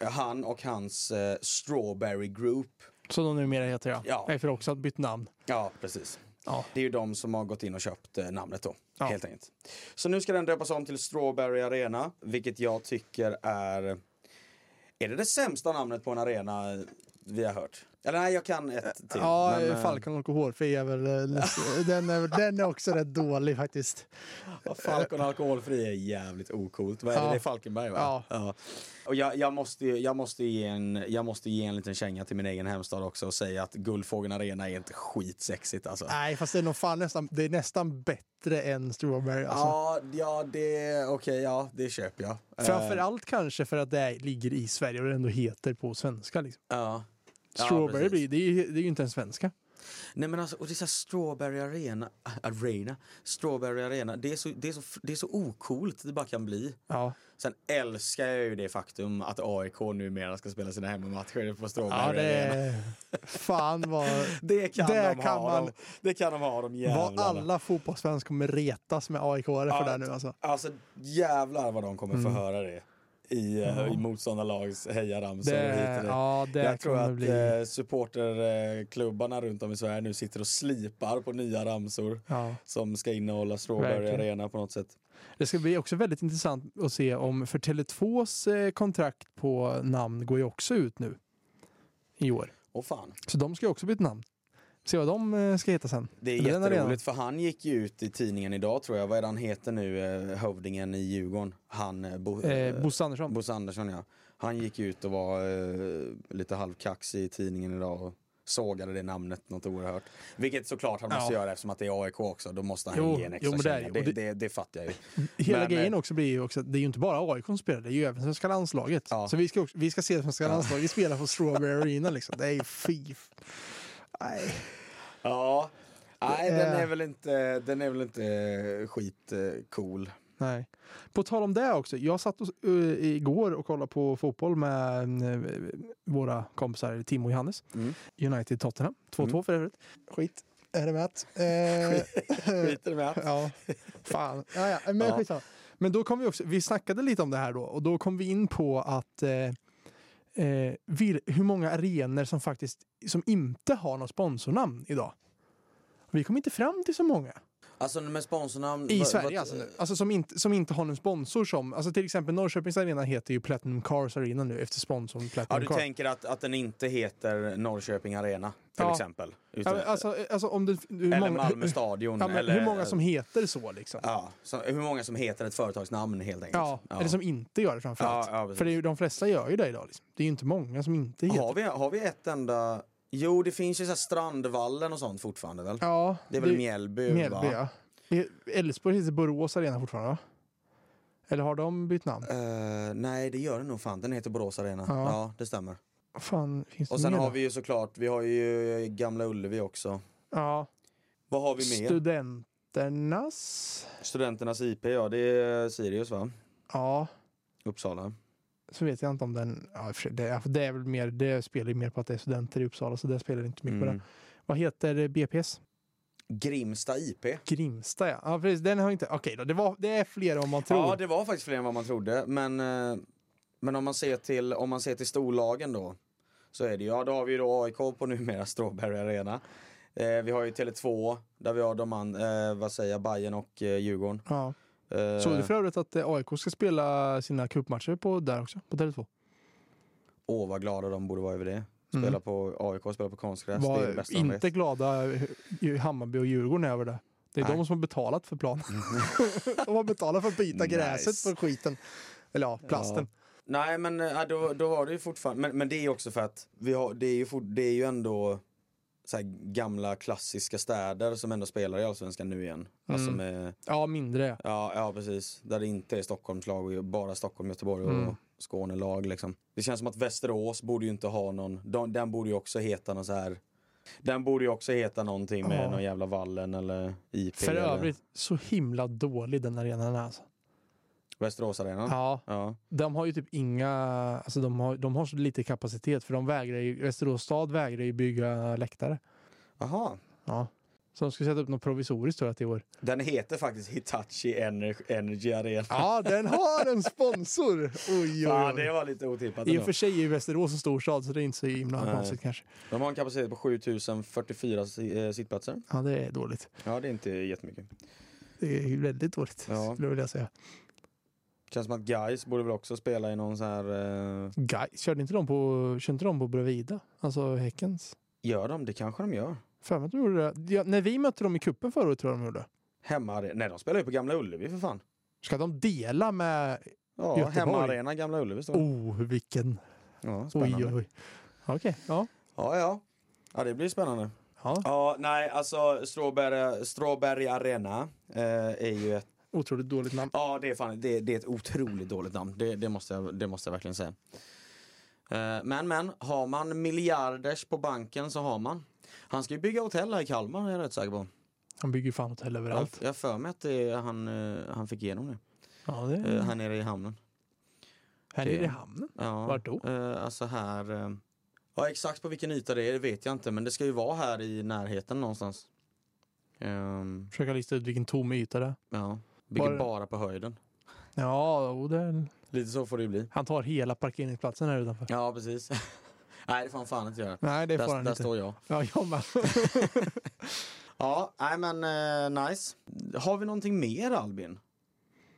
Eh, Han och hans eh, Strawberry Group. Som de numera heter ja. Ja. Efter också att bytt namn. Ja, precis. Ja. Det är ju de som har gått in och köpt namnet då, Ja. helt enkelt. Så nu ska den döpas om till Strawberry Arena, vilket jag tycker är... Är det det sämsta namnet på en arena vi har hört? Eller nej, jag kan ett till. Ja, men, eh, Falcon och Hårfri är väl... eh, den, är, den är också rätt dålig faktiskt. Ja, Falcon alkoholfri är jävligt ocoolt. Vad är? Ja. Det är Falkenberg va? Ja. Och jag, jag, måste, jag, måste ge en, jag måste ge en liten känga till min egen hemstad också och säga att Guldfågeln Arena är inte skitsexigt alltså. Nej, fast det är nog fan nästan, det är nästan bättre än Strawberry. Alltså. Ja, ja, det, okej, ja, det köper jag. Eh, Framförallt kanske för att det ligger i Sverige och det ändå heter på svenska. Liksom. Ja. Ja, Strawberry blir, det, är, ju- det är ju inte ens svenska. Nej men alltså, och det är så här Strawberry Arena, Arena, Strawberry Arena, det är, så, det, är så, det är så ocoolt det bara kan bli. Ja, Sen älskar jag ju det faktum att AIK numera ska spela sina hemmamatcher på ja Strawberry det Arena. Fan vad... Det kan det de kan ha, man- de, det kan de ha de Vad jävlarna. alla fotbollsfans kommer retas med aik för Ja, det nu alltså. Alltså jävlar vad de kommer få Mm. höra det. I, eh, i motståndarlags hejaramsor Det, och hit och dit. ja, det Jag tror att bli... eh, supporterklubbarna runt om i Sverige nu sitter och slipar på nya ramsor Ja. som ska innehålla Verkligen. Arena på något sätt. Det ska bli också väldigt intressant att se om, för Tele2s eh, kontrakt på namn går ju också ut nu i år. Och fan, Så de ska ju också byta namn. Se vad de eh, ska heta sen. det är Eller jätteroligt för han gick ju ut i tidningen idag tror jag. Vad är det han heter nu, eh, hövdingen i Djurgården? Han, eh, Bo, Eh, Bosse Andersson. Bosse Andersson ja. Han gick ut och var eh, lite halvkaxig i tidningen idag och sågade det namnet något oerhört. Vilket såklart han måste Ja. göra eftersom att det är AIK också. Då måste han Jo, ge en jo, extra men det det, det, det- det, fattar jag ju. Hela Men, grejen också blir ju också att det är ju inte bara AIK som spelar, det är ju även svenska landslaget. Ja. Så vi ska, också, vi ska se svenska Ja. landslaget, vi spelar på Strawberry Arena liksom. Det är ju fy. Nej. Ja. Nej, Det den är- är väl inte, den är väl inte eh, skit eh. Nej. På tal om det också, jag satt och, uh, igår och kollade på fotboll med eh, våra kompisar Timo och Johannes. Mm. United Tottenham, 2-2 Mm. för övrigt. Skit, är det med? Eh, Skiter med att. ja, fan. Ja, ja, men Ja. skitsamma. Men då kom vi också, vi snackade lite om det här då och då kom vi in på att eh, eh, vil, hur många arenor som faktiskt som inte har något sponsornamn idag. Vi kom inte fram till så många. Alltså med sponsornamn. I Sverige vad- alltså. nu. Alltså som inte, som inte har någon sponsor som, alltså till exempel Norrköpings arena heter ju Platinum Cars Arena nu efter sponsorn Ja, Platinum du Cars. tänker att, att den inte heter Norrköping Arena till Ja. exempel? Ja, Utan, men alltså, alltså om det, hur eller många, Malmö stadion. ja, eller, hur många som heter så liksom. Ja, så, hur många som heter ett företagsnamn helt enkelt. Ja, eller som inte gör det framförallt. Ja, ja. För det är ju, de flesta gör ju det idag. Liksom. Det är ju inte många som inte heter har, vi, har vi ett enda... Jo, det finns ju så Strandvallen och sånt fortfarande väl? Ja, Det är väl Mjällby, Mjällby, va? ja. Elfsborg heter Borås Arena fortfarande va? Eller har de bytt namn? Eh, nej, det gör den nog fan. Den heter Borås Arena. Ja. Ja, det stämmer. Fan finns det Och sen mer har då? vi ju såklart, vi har ju Gamla Ullevi också. Ja, Vad har vi mer? Studenternas? Studenternas IP, ja det är Sirius va? Ja, Uppsala. Så vet jag inte om den... Ja, det, det är väl mer, det spelar ju mer på att det är studenter i Uppsala så det spelar inte mycket på Mm. det. Vad heter BPS? Grimsta IP. Grimsta ja. Ja precis, den har inte... Okej då, det, var, det är fler än vad man tror. Ja, det var faktiskt fler än vad man trodde. Men eh, Men om man ser till, om man ser till storlagen då. Så är det ju, ja då har vi ju då AIK på numera Strawberry Arena. Eh, vi har ju Tele2 där vi har de an, eh, vad säger jag, Bayern och eh, Djurgården. Ja. Eh, Såg du för övrigt att eh, AIK ska spela sina cupmatcher på, där också, på Tele2? Åh vad glada de borde vara över det. Mm. Spela på AIK, spela på konstgräs, det är det bästa de inte vet. glada Hammarby och Djurgården över det. Det är Nej. de som har betalat för planen. de har betalat för att byta gräset Nice. på skiten. Eller ja, plasten. Nej men eh, då, då har det ju fortfarande, men, men det är ju också för att vi har, det, är ju det är ju ändå så gamla klassiska städer som ändå spelar i Allsvenskan nu igen. Alltså Mm. med, Ja, mindre. ja, ja precis, där det inte är Stockholmslag och bara Stockholm, Göteborg och Mm. Skånelag liksom. Det känns som att Västerås borde ju inte ha någon, de, den borde ju också heta någon så här den borde ju också heta någonting med Ja. någon jävla Vallen eller IP. För eller övrigt, så himla dålig den arenan är alltså. Västeråsarenan. Ja, Ja. de har ju typ inga, alltså de har, de har så lite kapacitet för de vägrar ju, Västerås stad vägrar ju bygga läktare. Aha. Ja. Så de ska sätta upp något provisoriskt tror jag till i år. Den heter faktiskt Hitachi Energy, Energy Arena. Ja, den har en sponsor! Oj, oj, Ja, oj. det var lite otippat I och för sig är ju Västerås en stor stad så det är inte så himla Nej. konstigt kanske. De har en kapacitet på 7044 si- eh, sittplatser. Ja, det är dåligt. Ja, det är inte jättemycket. Det är väldigt dåligt Ja. skulle jag vilja säga. Känns som att Guys borde väl också spela i någon så här... Eh... Guys, körde inte de på, körde inte de på Bravida? Alltså Häckens? Gör de? Det kanske de gör. För mig gjorde det. Ja, när vi mötte dem i kuppen förra året tror jag de gjorde. Hemma Nej, de spelar ju på Gamla Ullevi för fan. Ska de dela med... Ja, Göteborg. hemmaarena Gamla Ullevi står det. Oh, vilken... Ja, spännande. oj, oj. Okej, ja. Ja, ja. Ja, det blir spännande. ja. Ja, nej, alltså Strawberry, Strawberry Arena eh, är ju ett Otroligt dåligt namn. Ja, det är, fan, det, det är ett otroligt dåligt namn. Det, det, måste, jag, det måste jag verkligen säga. Eh, Men, men, har man miljarders på banken så har man. Han ska ju bygga hotell här i Kalmar, är jag rätt säker på. Han bygger fan hotell överallt. jag har för mig att det han, eh, han fick igenom det. Ja, det Eh, är... Här nere i hamnen. Här nere i hamnen. Ja, Vart då? Alltså här... Ja, exakt på vilken yta det är det vet jag inte, men det ska ju vara här i närheten någonstans. Ehm, Försöka lista ut vilken tom yta det är. ja, bygger Var- bara på höjden. Ja, och det... Lite så får det ju bli. han tar hela parkeringsplatsen här utanför. Ja, precis. Nej, det får han fan inte göra. Nej, det får Där, han där inte. står jag. Ja, jag med. Ja, nej men eh, nice. Har vi någonting mer Albin?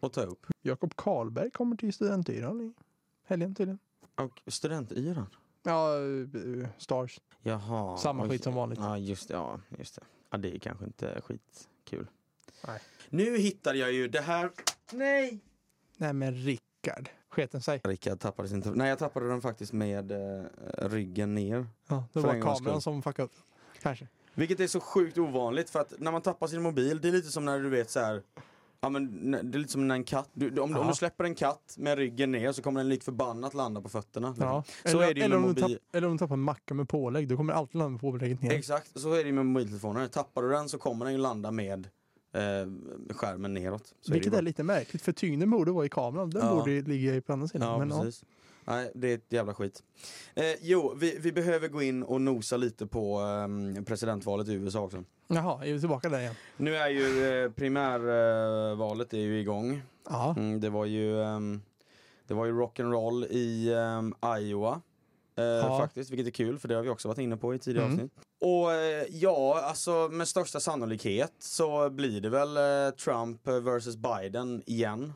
Att ta upp? Jakob Karlberg kommer till studentyran i helgen tydligen. Och studentyran? Ja, eh, Stars. Jaha. Samma skit som vanligt. Ja, just det. Ja, just det. Ja, det är kanske inte skitkul. Nej. Nu hittade jag ju det här. Nej! Nej men Rickard. Sketen sig. Rickard tappade sin telefon. Nej, jag tappade den faktiskt med eh, ryggen ner. Ja, det var kameran som fuckade upp. Kanske. Vilket är så sjukt ovanligt för att när man tappar sin mobil, det är lite som när du vet så här. Ja men det är lite som när en katt, du, om, om Ja. du släpper en katt med ryggen ner så kommer den lik förbannat landa på fötterna. liksom. Ja. Så eller, är det ju eller, med om du mobil. tapp, eller om du tappar en macka med pålägg, då kommer det alltid landa med pålägget ner. Exakt, så är det ju med mobiltelefoner. Tappar du den så kommer den ju landa med eh, skärmen neråt. Så Vilket är ju lite märkligt, för tyngden borde vara i kameran. Den Ja. borde ligga i på andra sidan. Ja, men, ja. precis. Nej, det är ett jävla skit. Eh, jo, vi, vi behöver gå in och nosa lite på ehm, presidentvalet i USA också. Jaha, är vi tillbaka där igen? Nu är ju eh, primärvalet är ju igång. Ja. Mm, det var ju ehm, Det var ju rock'n'roll i ehm, Iowa. Eh, Faktiskt, vilket är kul för det har vi också varit inne på i tidigare Mm. avsnitt. Och eh, ja, alltså med största sannolikhet så blir det väl eh, Trump versus Biden igen.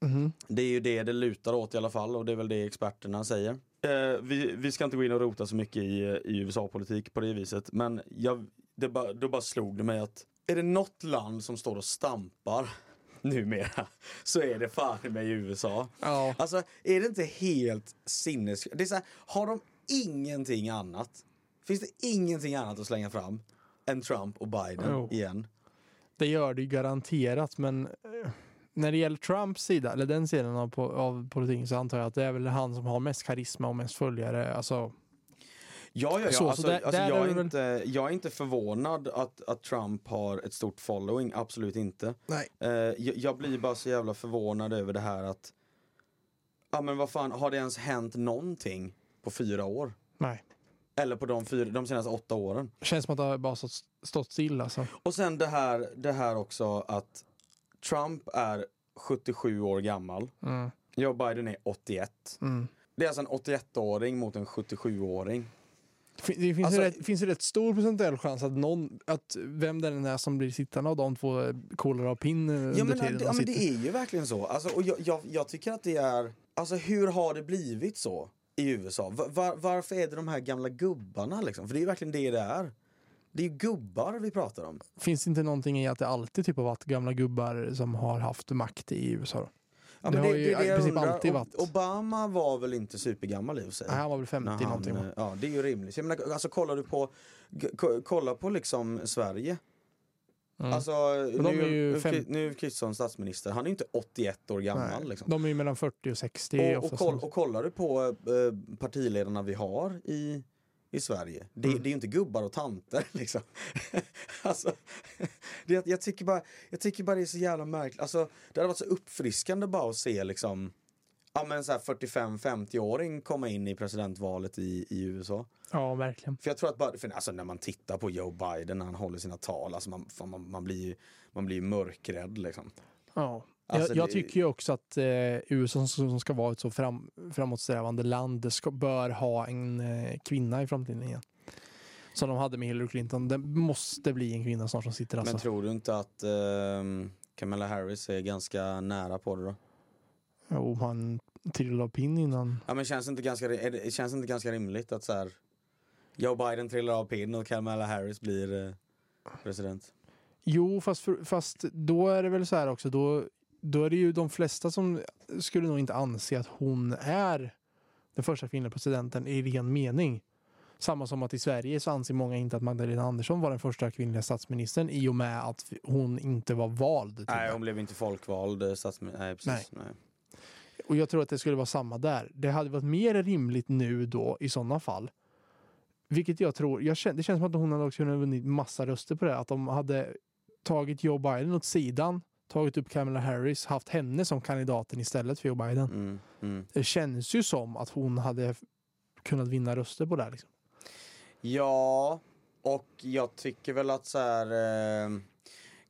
Mhm. Det är ju det det lutar åt i alla fall och det är väl det experterna säger. Eh, vi, vi ska inte gå in och rota så mycket i, i USA-politik på det viset men jag, det bara, då bara slog det mig att är det något land som står och stampar numera så är det fan med i USA. Ja. Alltså är det inte helt sinnes... Det är så här, har de ingenting annat? Finns det ingenting annat att slänga fram än Trump och Biden Jo. igen? Det gör det ju garanterat, men eh, när det gäller Trumps sida, eller den sidan av, po- av politiken, så antar jag att det är väl han som har mest karisma och mest följare. Alltså, Ja, ja, ja. Så, så alltså, där- alltså, där jag, är väl- inte, jag är inte förvånad att, att Trump har ett stort following, absolut inte. nej. Eh, jag, jag blir bara så jävla förvånad över det här att Ja men vad fan, har det ens hänt någonting på fyra år? nej. Eller på de, fyra, de senaste åtta åren? Känns som att det har bara stått, stått still alltså. Och sen det här, det här också att Trump är 77 år gammal. Mm. Joe Biden är 81. Mm. Det är alltså en 81-åring mot en 77-åring. Det fin- Det finns, Alltså- ju rätt, finns rätt stor procentuell chans att någon, att vem det än är som blir sittande av de två eh, kollar av pinn Ja men, det, de ja, men det är ju verkligen så. Alltså, och jag, jag, jag tycker att det är... Alltså hur har det blivit så i USA? Va- var, varför är det de här gamla gubbarna liksom? För det är ju verkligen det det är. Det är ju gubbar vi pratar om. Finns det inte någonting i att det alltid typ har varit gamla gubbar som har haft makt i USA? Då? Ja, Det men har ju i jag princip undrar. alltid varit. Obama var väl inte supergammal i och för sig? Nej, han var väl 50 När han, någonting. va? eh, Ja, det är ju rimligt. Jag menar, alltså kollar du på, kolla på liksom Sverige. Mm. Alltså, nu, fem- nu är Kristersson statsminister, han är inte 81 år gammal Nej, liksom. De är ju mellan 40 och 60 Och, och, koll, och kollar du på eh, partiledarna vi har i, i Sverige, det, Mm. det är ju inte gubbar och tanter liksom. alltså, det, jag, tycker bara, jag tycker bara det är så jävla märkligt. Alltså, det hade varit så uppfriskande bara att se liksom Ja men så här 45-50-åring komma in i presidentvalet i, i USA. Ja, verkligen. För jag tror att bara, för alltså när man tittar på Joe Biden när han håller sina tal, alltså man, man, man blir ju man blir mörkrädd liksom. Ja. Alltså, jag, jag tycker ju också att eh, USA som, ska vara ett så fram, framåtsträvande land ska, bör ha en eh, kvinna i framtiden igen. Som de hade med Hillary Clinton. Det måste bli en kvinna snart som sitter alltså. Men tror du inte att ehm, Kamala Harris är ganska nära på det då? Jo, han trillade av pinn innan. Ja men känns det inte ganska, det, känns inte ganska rimligt att så här Joe Biden trillar av pinn och Kamala Harris blir eh, president? Jo, fast, för, fast då är det väl så här också. Då, då är det ju de flesta som skulle nog inte anse att hon är den första kvinnliga presidenten i ren mening. Samma som att i Sverige så anser många inte att Magdalena Andersson var den första kvinnliga statsministern i och med att hon inte var vald. Nej det. hon blev inte folkvald eh, statsminister, nej precis. Nej. Och jag tror att det skulle vara samma där. Det hade varit mer rimligt nu då i sådana fall. Vilket jag tror, jag känner, det känns som att hon hade också kunnat vunnit massa röster på det. Att de hade tagit Joe Biden åt sidan, tagit upp Kamala Harris, haft henne som kandidaten istället för Joe Biden. Mm, mm. Det känns ju som att hon hade kunnat vinna röster på det. här, Liksom. Ja, och jag tycker väl att så här eh,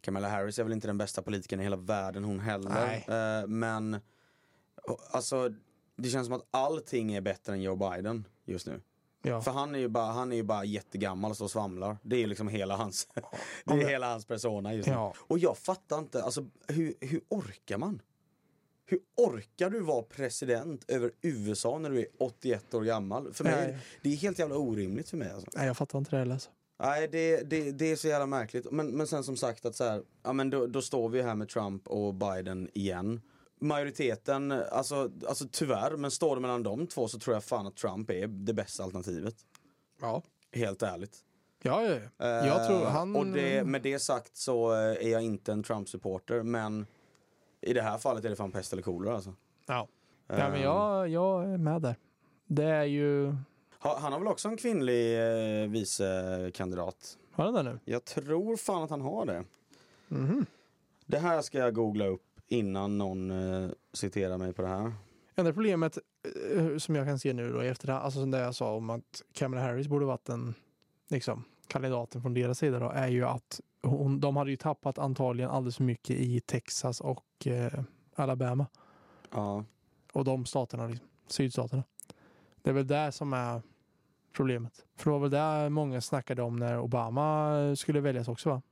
Kamala Harris är väl inte den bästa politikern i hela världen hon heller. Nej. Eh, men alltså det känns som att allting är bättre än Joe Biden just nu. Ja. För han är ju bara, han är ju bara jättegammal och står och svamlar. Det är liksom hela hans, det är hela hans persona just nu. Ja. Och jag fattar inte, alltså hur, hur orkar man? Hur orkar du vara president över USA när du är 81 år gammal? För mig, Nej. det är helt jävla orimligt för mig alltså. Nej, jag fattar inte det heller. Alltså. Nej, det, det, det är så jävla märkligt. Men, men sen som sagt att så här, ja men då, då står vi här med Trump och Biden igen. Majoriteten, alltså, alltså tyvärr, men står det mellan de två så tror jag fan att Trump är det bästa alternativet. Ja. Helt ärligt. Ja, ja, ja. Jag tror Eh, han... Och det, med det sagt så eh, är jag inte en Trump-supporter, men i det här fallet är det fan pest eller kolera alltså. Ja. ja, men jag, jag är med där. Det är ju... ha- Han har väl också en kvinnlig eh, vicekandidat? Har den där nu? Jag tror fan att han har det. Mhm. Det här ska jag googla upp innan någon eh, citerar mig på det här. Enda problemet eh, som jag kan se nu då i efterhand, alltså som det jag sa om att Kamala Harris borde varit den liksom, kandidaten från deras sida då, är ju att hon, de hade ju tappat antagligen alldeles för mycket i Texas och eh, Alabama. Ja. Och de staterna, liksom, sydstaterna. Det är väl det som är problemet. För det var väl det många snackade om när Obama skulle väljas också va?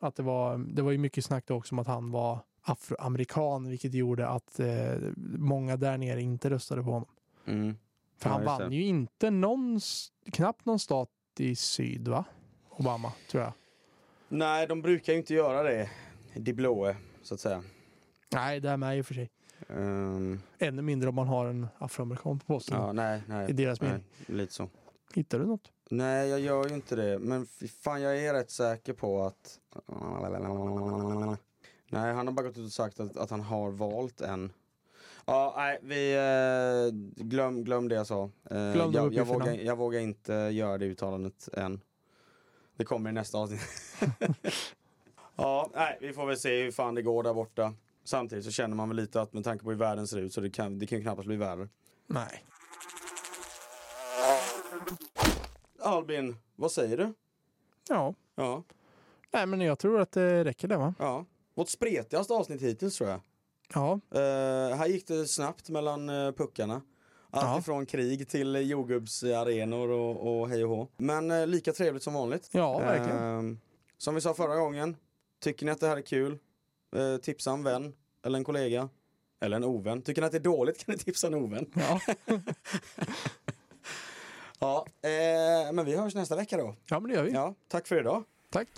Att det var, det var ju mycket snack då också om att han var afroamerikan vilket gjorde att eh, många där nere inte röstade på honom. Mm. För Ja, han vann ju inte någon, knappt någon stat i syd va? Obama, tror jag. Nej, de brukar ju inte göra det. De blåe, så att säga. Nej, det är med i och för sig. Ehm, Ännu mindre om man har en afroamerikan på posten. ja, nej, nej. I deras nej, mening. Lite så. Hittar du något? Nej, jag gör ju inte det. Men fan, jag är rätt säker på att... Nej, han har bara gått ut och sagt att, att han har valt en. Ja, nej, vi... Eh, glöm, glöm det jag sa. Eh, jag, jag, uppgifterna. vågar, jag vågar inte göra det uttalandet än. Det kommer i nästa avsnitt. ja, nej, vi får väl se hur fan det går där borta. Samtidigt så känner man väl lite att med tanke på hur världen ser ut så det kan, det kan ju knappast bli värre. Nej. Albin, vad säger du? Ja. Ja, Nej, men jag tror att det räcker det va? ja. Vårt spretigaste avsnitt hittills tror jag. Ja, Eh, här gick det snabbt mellan uh, puckarna. Allt Ja. ifrån krig till uh, jordgubbsarenor och, och hej och hå. Men eh, lika trevligt som vanligt. ja verkligen. Ehm, som vi sa förra gången, tycker ni att det här är kul, tipsa en vän eller en kollega. Eller en ovän. Tycker ni att det är dåligt kan ni tipsa en ovän. Ja. Ja, men vi hörs nästa vecka då. ja, men det gör vi. Ja, tack för idag. Tack.